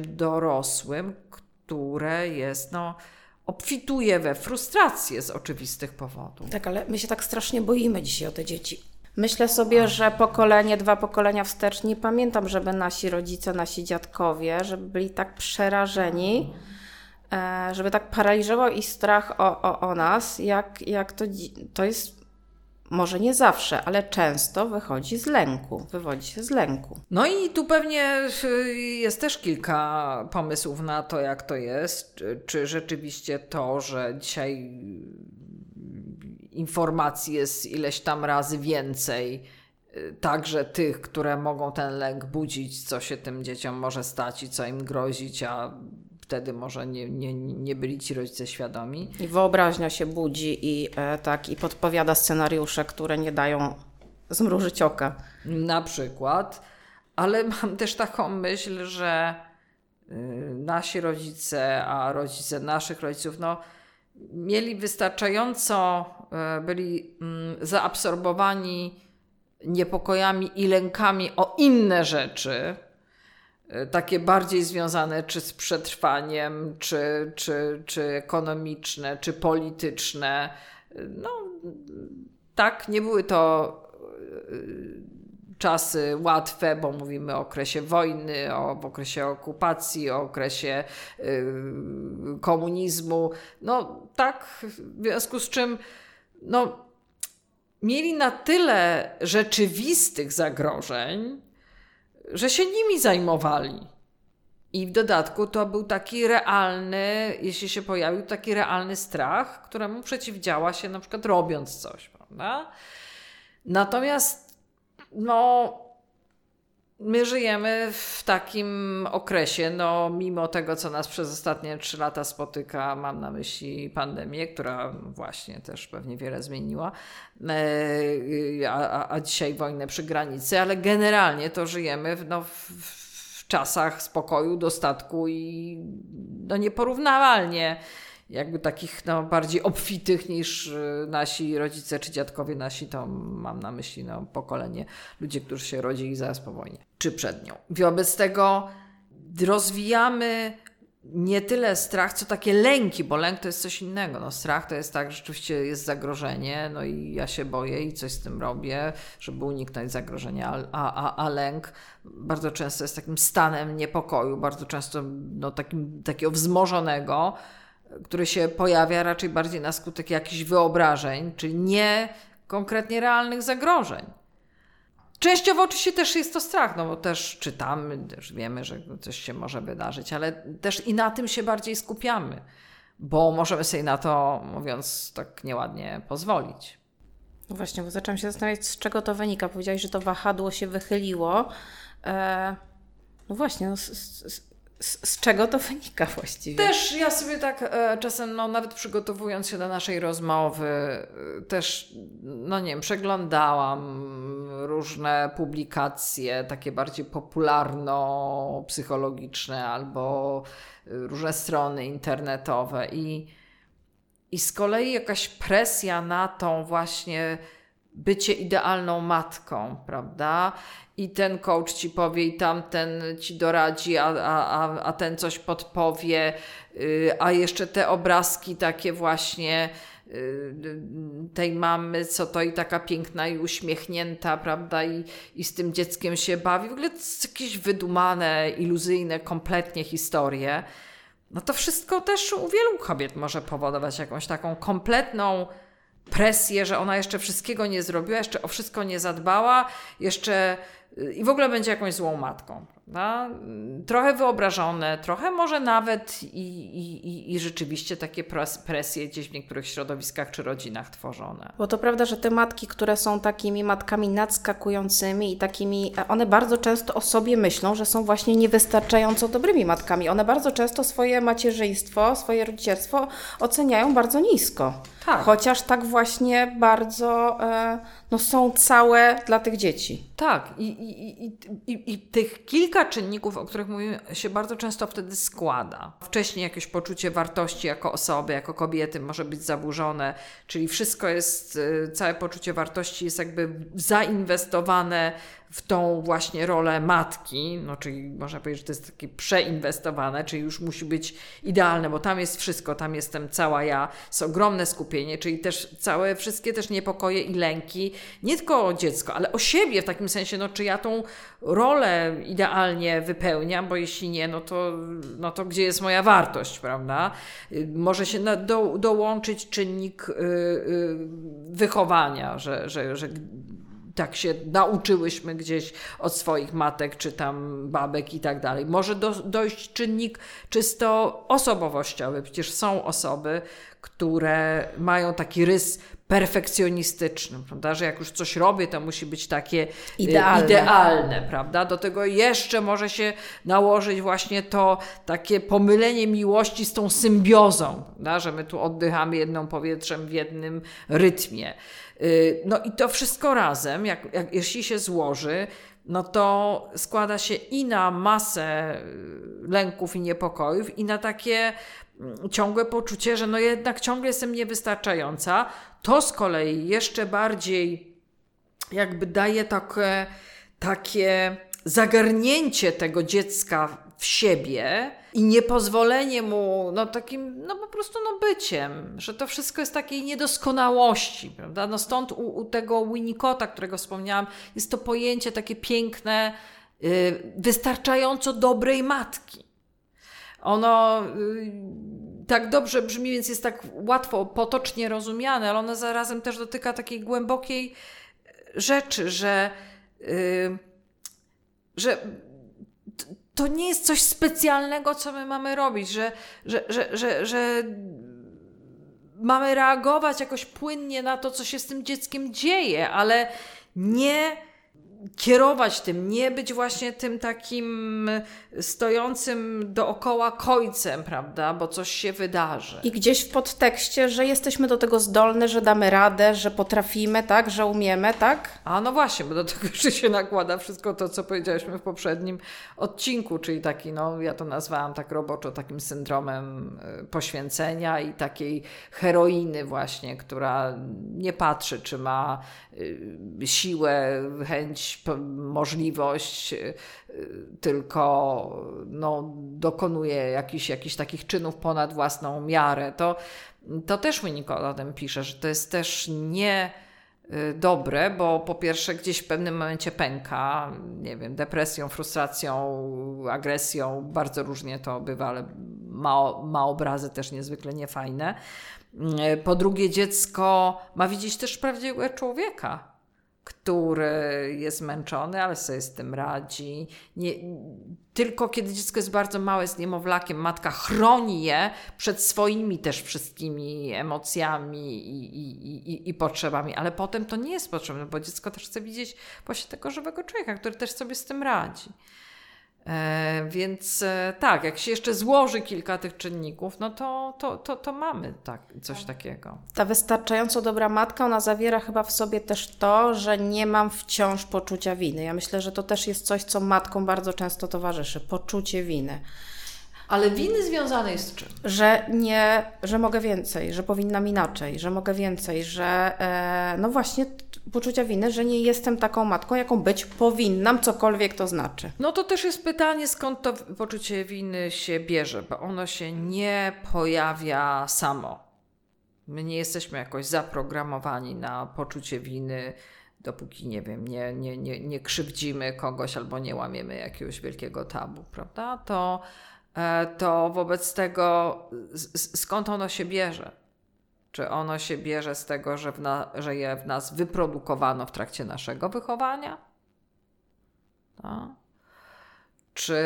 dorosłym, które jest no obfituje we frustrację z oczywistych powodów. Tak, ale my się tak strasznie boimy dzisiaj o te dzieci. Myślę sobie, że pokolenie, dwa pokolenia wstecz, nie pamiętam, żeby nasi rodzice, nasi dziadkowie, żeby byli tak przerażeni, e, żeby tak paraliżował ich strach o, o, o nas, jak, jak to, to jest może nie zawsze, ale często wychodzi z lęku, wywodzi się z lęku. No i tu pewnie y, jest też kilka pomysłów na to, jak to jest. Czy, czy rzeczywiście to, że dzisiaj informacji jest ileś tam razy więcej, y, także tych, które mogą ten lęk budzić, co się tym dzieciom może stać i co im grozić, a wtedy może nie, nie, nie byli ci rodzice świadomi. I wyobraźnia się budzi i e, tak i podpowiada scenariusze, które nie dają zmrużyć oka. Na przykład, ale mam też taką myśl, że y, nasi rodzice, a rodzice naszych rodziców, no mieli wystarczająco, y, byli y, zaabsorbowani niepokojami i lękami o inne rzeczy, takie bardziej związane czy z przetrwaniem, czy, czy, czy ekonomiczne, czy polityczne. E, no, tak, nie były to e, czasy łatwe, bo mówimy o okresie wojny, o, okresie okupacji, o okresie komunizmu. No tak, w związku z czym no, mieli na tyle rzeczywistych zagrożeń, że się nimi zajmowali. I w dodatku to był taki realny, jeśli się pojawił, taki realny strach, któremu przeciwdziała się na przykład robiąc coś, prawda? Natomiast, no, my żyjemy w takim okresie, no, mimo tego, co nas przez ostatnie trzy lata spotyka, mam na myśli pandemię, która właśnie też pewnie wiele zmieniła, e, a, a dzisiaj wojnę przy granicy, ale generalnie to żyjemy w, no, w, czasach spokoju, dostatku i no, nieporównywalnie jakby takich no, bardziej obfitych niż y, nasi rodzice czy dziadkowie nasi, to mam na myśli no, pokolenie ludzi, którzy się rodzili zaraz po wojnie, czy przed nią. Wobec tego rozwijamy nie tyle strach, co takie lęki, bo lęk to jest coś innego. No, strach to jest tak, że rzeczywiście jest zagrożenie, no i ja się boję i coś z tym robię, żeby uniknąć zagrożenia, a, a, a lęk bardzo często jest takim stanem niepokoju, bardzo często no, takim, takiego wzmożonego, który się pojawia raczej bardziej na skutek jakichś wyobrażeń, czyli nie konkretnie realnych zagrożeń. Częściowo oczywiście też jest to strach, no bo też czytamy, też wiemy, że coś się może wydarzyć, ale też i na tym się bardziej skupiamy, bo możemy sobie na to, mówiąc tak nieładnie, pozwolić. No właśnie, bo zaczęłam się zastanawiać, z czego to wynika. Powiedziałeś, że to wahadło się wychyliło. Eee, no właśnie, no, z, z, czego to wynika właściwie? Też ja sobie tak e, czasem, no nawet przygotowując się do naszej rozmowy, e, też, no nie wiem, przeglądałam różne publikacje, takie bardziej popularno-psychologiczne albo różne strony internetowe i, i z kolei jakaś presja na tą właśnie bycie idealną matką, prawda? I ten coach ci powie, i tamten ci doradzi, a, a, a ten coś podpowie, yy, a jeszcze te obrazki takie właśnie yy, tej mamy, co to i taka piękna i uśmiechnięta, prawda? I, i z tym dzieckiem się bawi. W ogóle jakieś wydumane, iluzyjne kompletnie historie. No to wszystko też u wielu kobiet może powodować jakąś taką kompletną presję, że ona jeszcze wszystkiego nie zrobiła, jeszcze o wszystko nie zadbała, jeszcze y, i w ogóle będzie jakąś złą matką. Prawda? Trochę wyobrażone, trochę może nawet i, i, i rzeczywiście takie presje gdzieś w niektórych środowiskach czy rodzinach tworzone. Bo to prawda, że te matki, które są takimi matkami nadskakującymi i takimi, one bardzo często o sobie myślą, że są właśnie niewystarczająco dobrymi matkami. One bardzo często swoje macierzyństwo, swoje rodzicielstwo oceniają bardzo nisko. Tak. Chociaż tak właśnie bardzo e, no, są całe dla tych dzieci. Tak, I, i, i, i, tych kilka czynników, o których mówimy, się bardzo często wtedy składa. Wcześniej jakieś poczucie wartości jako osoby, jako kobiety może być zaburzone, czyli wszystko jest, e, całe poczucie wartości jest jakby zainwestowane w tą właśnie rolę matki, no czyli można powiedzieć, że to jest takie przeinwestowane, czyli już musi być idealne, bo tam jest wszystko, tam jestem cała ja, jest ogromne skupienie, czyli też całe, wszystkie też niepokoje i lęki, nie tylko o dziecko, ale o siebie w takim sensie, no czy ja tą rolę idealnie wypełniam, bo jeśli nie, no to, no to gdzie jest moja wartość, prawda? Może się do, dołączyć czynnik yy, yy, wychowania, że, że, że tak się nauczyłyśmy gdzieś od swoich matek, czy tam babek i tak dalej. Może do, dojść czynnik czysto osobowościowy. Przecież są osoby, które mają taki rys perfekcjonistyczny, prawda? Że jak już coś robię, to musi być takie y, idealne. idealne, prawda? Do tego jeszcze może się nałożyć właśnie to takie pomylenie miłości z tą symbiozą, prawda? że my tu oddychamy jedną powietrzem w jednym rytmie. Y, no i to wszystko razem, jak, jak, jeśli się złoży, no to składa się i na masę y, lęków i niepokojów, i na takie mm, ciągłe poczucie, że no jednak ciągle jestem niewystarczająca. To z kolei jeszcze bardziej jakby daje takie, takie zagarnięcie tego dziecka w siebie i niepozwolenie mu, no takim, no po prostu no byciem, że to wszystko jest takiej niedoskonałości, prawda? No stąd u, u tego Winnicota, którego wspomniałam, jest to pojęcie takie piękne, yy, wystarczająco dobrej matki. Ono yy, tak dobrze brzmi, więc jest tak łatwo, potocznie rozumiane, ale ono zarazem też dotyka takiej głębokiej rzeczy, że, yy, że to nie jest coś specjalnego, co my mamy robić, że, że, że, że, że mamy reagować jakoś płynnie na to, co się z tym dzieckiem dzieje, ale nie kierować tym, nie być właśnie tym takim stojącym dookoła końcem, prawda, bo coś się wydarzy. I gdzieś w podtekście, że jesteśmy do tego zdolne, że damy radę, że potrafimy, tak, że umiemy, tak? A no właśnie, bo do tego jeszcze się nakłada wszystko to, co powiedzieliśmy w poprzednim odcinku, czyli taki, no ja to nazwałam tak roboczo takim syndromem y, poświęcenia i takiej heroiny właśnie, która nie patrzy, czy ma y, siłę, chęć możliwość, y, tylko no, dokonuje jakichś, jakichś takich czynów ponad własną miarę. To, to też Winnicott o tym pisze, że to jest też nie y, dobre, bo po pierwsze gdzieś w pewnym momencie pęka, nie wiem, depresją, frustracją, agresją, bardzo różnie to bywa, ale ma, ma obrazy też niezwykle niefajne. Y, po drugie dziecko ma widzieć też prawdziwego człowieka, który jest zmęczony, ale sobie z tym radzi. Nie, tylko kiedy dziecko jest bardzo małe, z niemowlakiem, matka chroni je przed swoimi też wszystkimi emocjami i, i, i, i potrzebami, ale potem to nie jest potrzebne, bo dziecko też chce widzieć właśnie tego żywego człowieka, który też sobie z tym radzi. E, więc e, tak, jak się jeszcze złoży kilka tych czynników, no to, to, to, to mamy tak, coś takiego. Ta wystarczająco dobra matka, ona zawiera chyba w sobie też to, że nie mam wciąż poczucia winy. Ja myślę, że to też jest coś, co matkom bardzo często towarzyszy poczucie winy. Ale winy związane jest z czym? Że nie, że mogę więcej, że powinnam inaczej, że mogę więcej, że e, no właśnie poczucia winy, że nie jestem taką matką, jaką być powinnam, cokolwiek to znaczy. No to też jest pytanie, skąd to poczucie winy się bierze, bo ono się nie pojawia samo. My nie jesteśmy jakoś zaprogramowani na poczucie winy, dopóki, nie wiem, nie, nie, nie, nie krzywdzimy kogoś albo nie łamiemy jakiegoś wielkiego tabu, prawda? To, to wobec tego skąd ono się bierze? Czy ono się bierze z tego, że, na, że je w nas wyprodukowano w trakcie naszego wychowania? No. Czy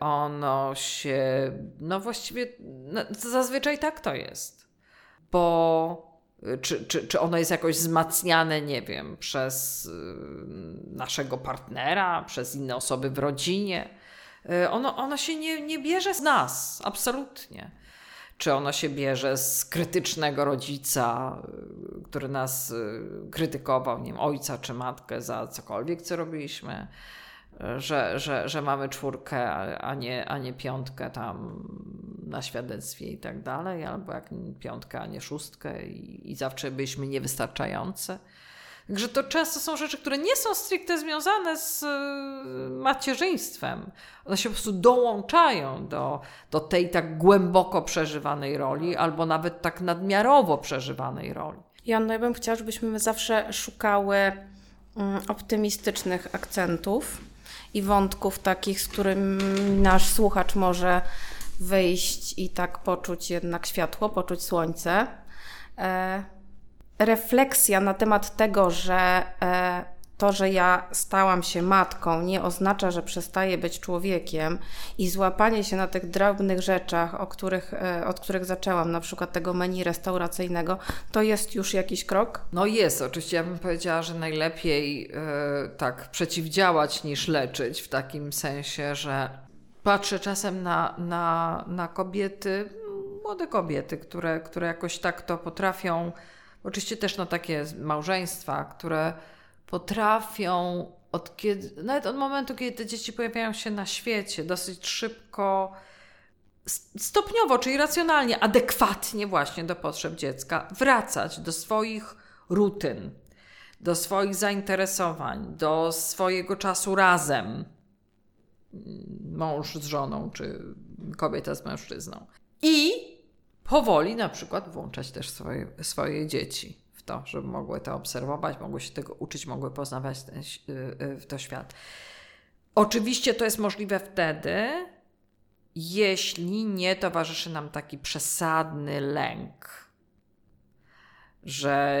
ono się. No właściwie no, zazwyczaj tak to jest. Bo czy, czy, czy ono jest jakoś wzmacniane, nie wiem, przez y, naszego partnera, przez inne osoby w rodzinie. Y, ono, ono się nie, nie bierze z nas, absolutnie. Czy ono się bierze z krytycznego rodzica, y, który nas krytykował, nie wiem, ojca czy matkę za cokolwiek, co robiliśmy że, że, że mamy czwórkę, a nie, a nie piątkę tam na świadectwie i tak dalej, albo jak piątkę, a nie szóstkę i, i zawsze byliśmy niewystarczające. Także to często są rzeczy, które nie są stricte związane z y, macierzyństwem. One się po prostu dołączają do, do tej tak głęboko przeżywanej roli, albo nawet tak nadmiarowo przeżywanej roli. Janno, ja bym chciała, żebyśmy zawsze szukały mm, optymistycznych akcentów i wątków takich, z którymi nasz słuchacz może wyjść i tak poczuć jednak światło, poczuć słońce. E, refleksja na temat tego, że e, to, że ja stałam się matką, nie oznacza, że przestaję być człowiekiem i złapanie się na tych drobnych rzeczach, o których, e, od których zaczęłam, na przykład tego menu restauracyjnego, to jest już jakiś krok? No jest, oczywiście ja bym powiedziała, że najlepiej yy, tak przeciwdziałać niż leczyć, w takim sensie, że patrzę czasem na, na, na kobiety, młode kobiety, które, które jakoś tak to potrafią, oczywiście też na takie małżeństwa, które potrafią od kiedy, nawet od momentu, kiedy te dzieci pojawiają się na świecie, dosyć szybko, stopniowo, czyli racjonalnie, adekwatnie właśnie do potrzeb dziecka, wracać do swoich rutyn, do swoich zainteresowań, do swojego czasu razem. Mąż z żoną, czy kobieta z mężczyzną. I powoli na przykład włączać też swoje, swoje dzieci to, żeby mogły to obserwować, mogły się tego uczyć, mogły poznawać ten, y, y, to świat. Oczywiście to jest możliwe wtedy, jeśli nie towarzyszy nam taki przesadny lęk, że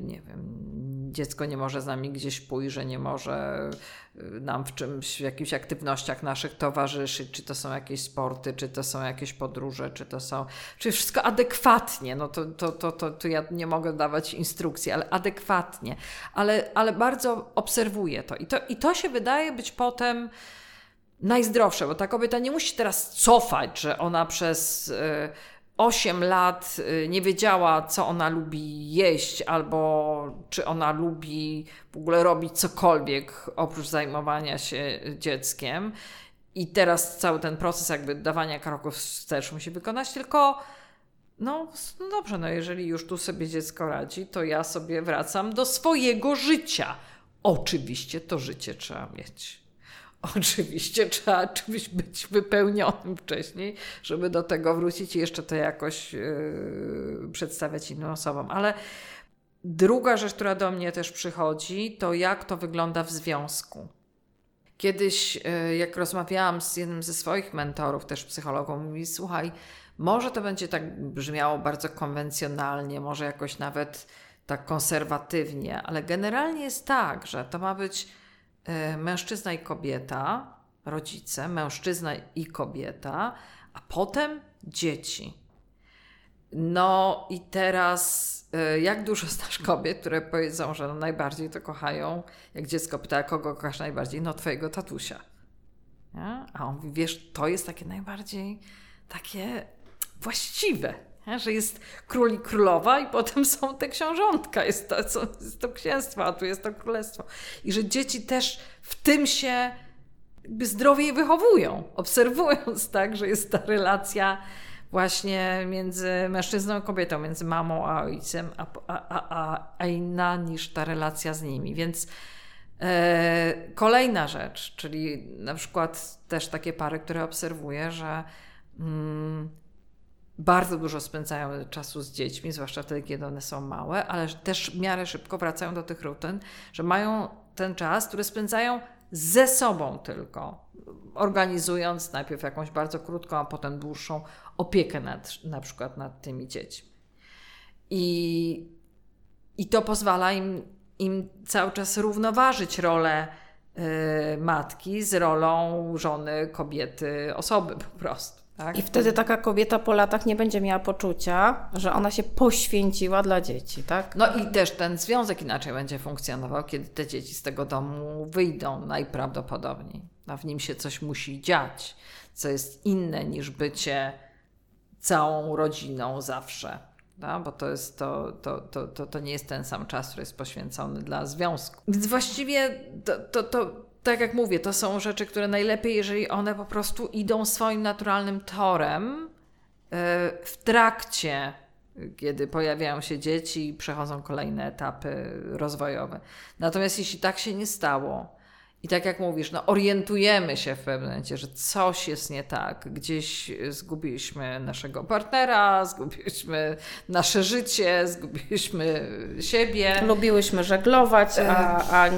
nie wiem, dziecko nie może z nami gdzieś pójść, że nie może y, nam w czymś, w jakichś aktywnościach naszych towarzyszyć, czy to są jakieś sporty, czy to są jakieś podróże, czy to są, czy wszystko adekwatnie, no to, to, to, to, to ja nie mogę dawać instrukcji, ale adekwatnie, ale, ale bardzo obserwuję to. I, to i to się wydaje być potem najzdrowsze, bo ta kobieta nie musi teraz cofać, że ona przez... Yy, 8 lat y, nie wiedziała, co ona lubi jeść, albo czy ona lubi w ogóle robić cokolwiek oprócz zajmowania się dzieckiem. I teraz cały ten proces jakby dawania kroków wstecz musi wykonać, tylko no, no dobrze, no jeżeli już tu sobie dziecko radzi, to ja sobie wracam do swojego życia. Oczywiście to życie trzeba mieć. Oczywiście trzeba czymś być wypełnionym wcześniej, żeby do tego wrócić i jeszcze to jakoś yy, przedstawiać innym osobom. Ale druga rzecz, która do mnie też przychodzi, to jak to wygląda w związku. Kiedyś, yy, jak rozmawiałam z jednym ze swoich mentorów, też psychologą, mówi: Słuchaj, może to będzie tak brzmiało bardzo konwencjonalnie, może jakoś nawet tak konserwatywnie, ale generalnie jest tak, że to ma być E, mężczyzna i kobieta, rodzice, mężczyzna i kobieta, a potem dzieci. No i teraz, e, jak dużo znasz kobiet, które powiedzą, że no najbardziej to kochają, jak dziecko pyta, kogo kochasz najbardziej? No twojego tatusia. Nie? A on mówi, wiesz, to jest takie najbardziej takie właściwe że jest król i królowa i potem są te książątka, jest to, jest to księstwo, a tu jest to królestwo. I że dzieci też w tym się jakby zdrowiej wychowują, obserwując tak, że jest ta relacja właśnie między mężczyzną a kobietą, między mamą a ojcem, a, a, a, a inna niż ta relacja z nimi. Więc e, kolejna rzecz, czyli na przykład też takie pary, które obserwuję, że mm, bardzo dużo spędzają czasu z dziećmi, zwłaszcza wtedy, kiedy one są małe, ale też w miarę szybko wracają do tych rutyn, że mają ten czas, który spędzają ze sobą tylko, organizując najpierw jakąś bardzo krótką, a potem dłuższą opiekę nad, na przykład nad tymi dziećmi. I, i to pozwala im, im cały czas równoważyć rolę y, matki z rolą żony, kobiety, osoby po prostu. Tak? I wtedy taka kobieta po latach nie będzie miała poczucia, że ona się poświęciła dla dzieci, tak? No i też ten związek inaczej będzie funkcjonował, kiedy te dzieci z tego domu wyjdą najprawdopodobniej. A w nim się coś musi dziać, co jest inne niż bycie całą rodziną zawsze. No, bo to, jest to, to, to, to, to nie jest ten sam czas, który jest poświęcony dla związku. Więc właściwie to, to, to tak jak mówię, to są rzeczy, które najlepiej, jeżeli one po prostu idą swoim naturalnym torem e, w trakcie, kiedy pojawiają się dzieci i przechodzą kolejne etapy rozwojowe. Natomiast jeśli tak się nie stało, i tak jak mówisz, no orientujemy się w pewnym momencie, że coś jest nie tak. Gdzieś zgubiliśmy naszego partnera, zgubiliśmy nasze życie, zgubiliśmy siebie. Lubiłyśmy żeglować, a, a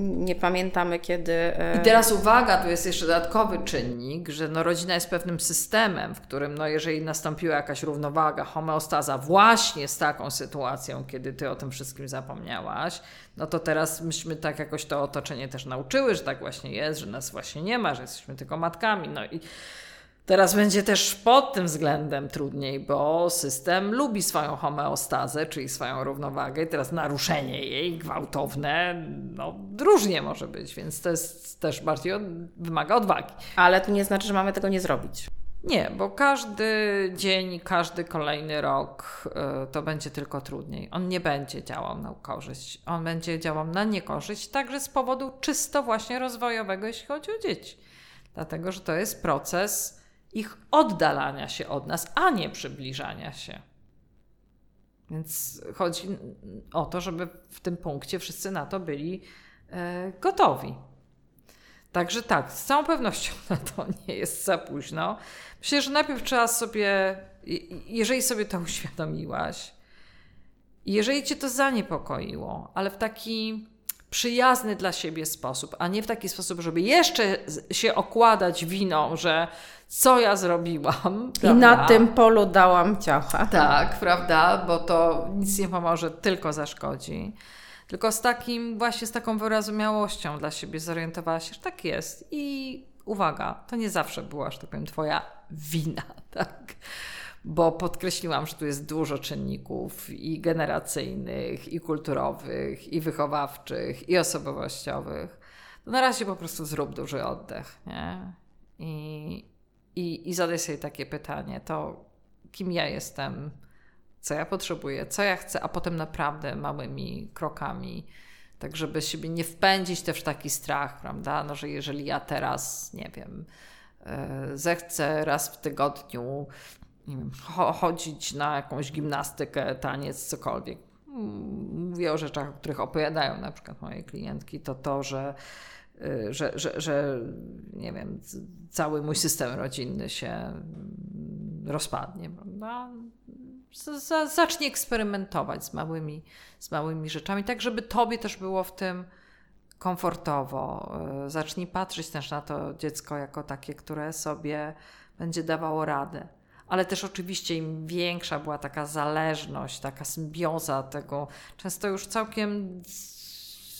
nie pamiętamy kiedy. E, I teraz uwaga, tu jest jeszcze dodatkowy czynnik, że no rodzina jest pewnym systemem, w którym no jeżeli nastąpiła jakaś równowaga, homeostaza właśnie z taką sytuacją, kiedy ty o tym wszystkim zapomniałaś, no to teraz myśmy tak jakoś to otoczenie też nauczyły, że tak właśnie jest, że nas właśnie nie ma, że jesteśmy tylko matkami. No i teraz będzie też pod tym względem trudniej, bo system lubi swoją homeostazę, czyli swoją równowagę i teraz naruszenie jej gwałtowne, no różnie może być, więc to jest też bardziej od, wymaga odwagi. Ale to nie znaczy, że mamy tego nie zrobić. Nie, bo każdy dzień, każdy kolejny rok y, to będzie tylko trudniej. On nie będzie działał na korzyść. On będzie działał na niekorzyść, także z powodu czysto właśnie rozwojowego, jeśli chodzi o dzieci. Dlatego, że to jest proces ich oddalania się od nas, a nie przybliżania się. Więc chodzi o to, żeby w tym punkcie wszyscy na to byli y, gotowi. Także tak, z całą pewnością na to nie jest za późno. Myślę, że najpierw trzeba sobie, jeżeli sobie to uświadomiłaś, jeżeli cię to zaniepokoiło, ale w taki przyjazny dla siebie sposób, a nie w taki sposób, żeby jeszcze się okładać winą, że co ja zrobiłam. I na tym polu dałam ciacha. Tak, prawda, bo to nic nie pomoże, tylko zaszkodzi. Tylko z takim, właśnie z taką wyrozumiałością dla siebie zorientowała się, że tak jest. I uwaga, to nie zawsze była, że tak powiem, Twoja wina, tak? Bo podkreśliłam, że tu jest dużo czynników i generacyjnych, i kulturowych, i wychowawczych, i osobowościowych. To na razie po prostu zrób duży oddech, nie? I, i, i zadaj sobie takie pytanie, to kim ja jestem, co ja potrzebuję, co ja chcę, a potem naprawdę małymi krokami, tak żeby siebie nie wpędzić też w taki strach, prawda? No, że jeżeli ja teraz, nie wiem, e, zechcę raz w tygodniu chodzić na jakąś gimnastykę, taniec, cokolwiek. Mówię o rzeczach, o których opowiadają na przykład moje klientki, to to, że że, że, że nie wiem, cały mój system rodzinny się rozpadnie. Prawda? zacznij eksperymentować z małymi, z małymi rzeczami, tak żeby tobie też było w tym komfortowo. E, zacznij patrzeć też na to dziecko jako takie, które sobie będzie dawało radę. Ale też oczywiście im większa była taka zależność, taka symbioza tego, często już całkiem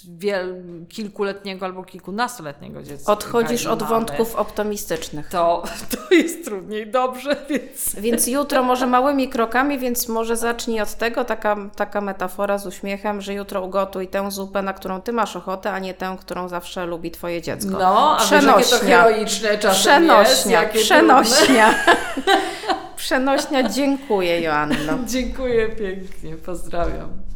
wiel, kilkuletniego albo kilkunastoletniego dziecka. Odchodzisz od mamy, wątków optymistycznych. To, to jest trudniej, dobrze, więc... Więc jutro może małymi krokami, więc może zacznij od tego, taka, taka metafora z uśmiechem, że jutro ugotuj tę zupę, na którą ty masz ochotę, a nie tę, którą zawsze lubi twoje dziecko. No, a przenośnia. Wiesz, jakie to heroiczne czasem Przenośnia, jest, przenośnia. Przenośnia, dziękuję Joanno. dziękuję pięknie, pozdrawiam.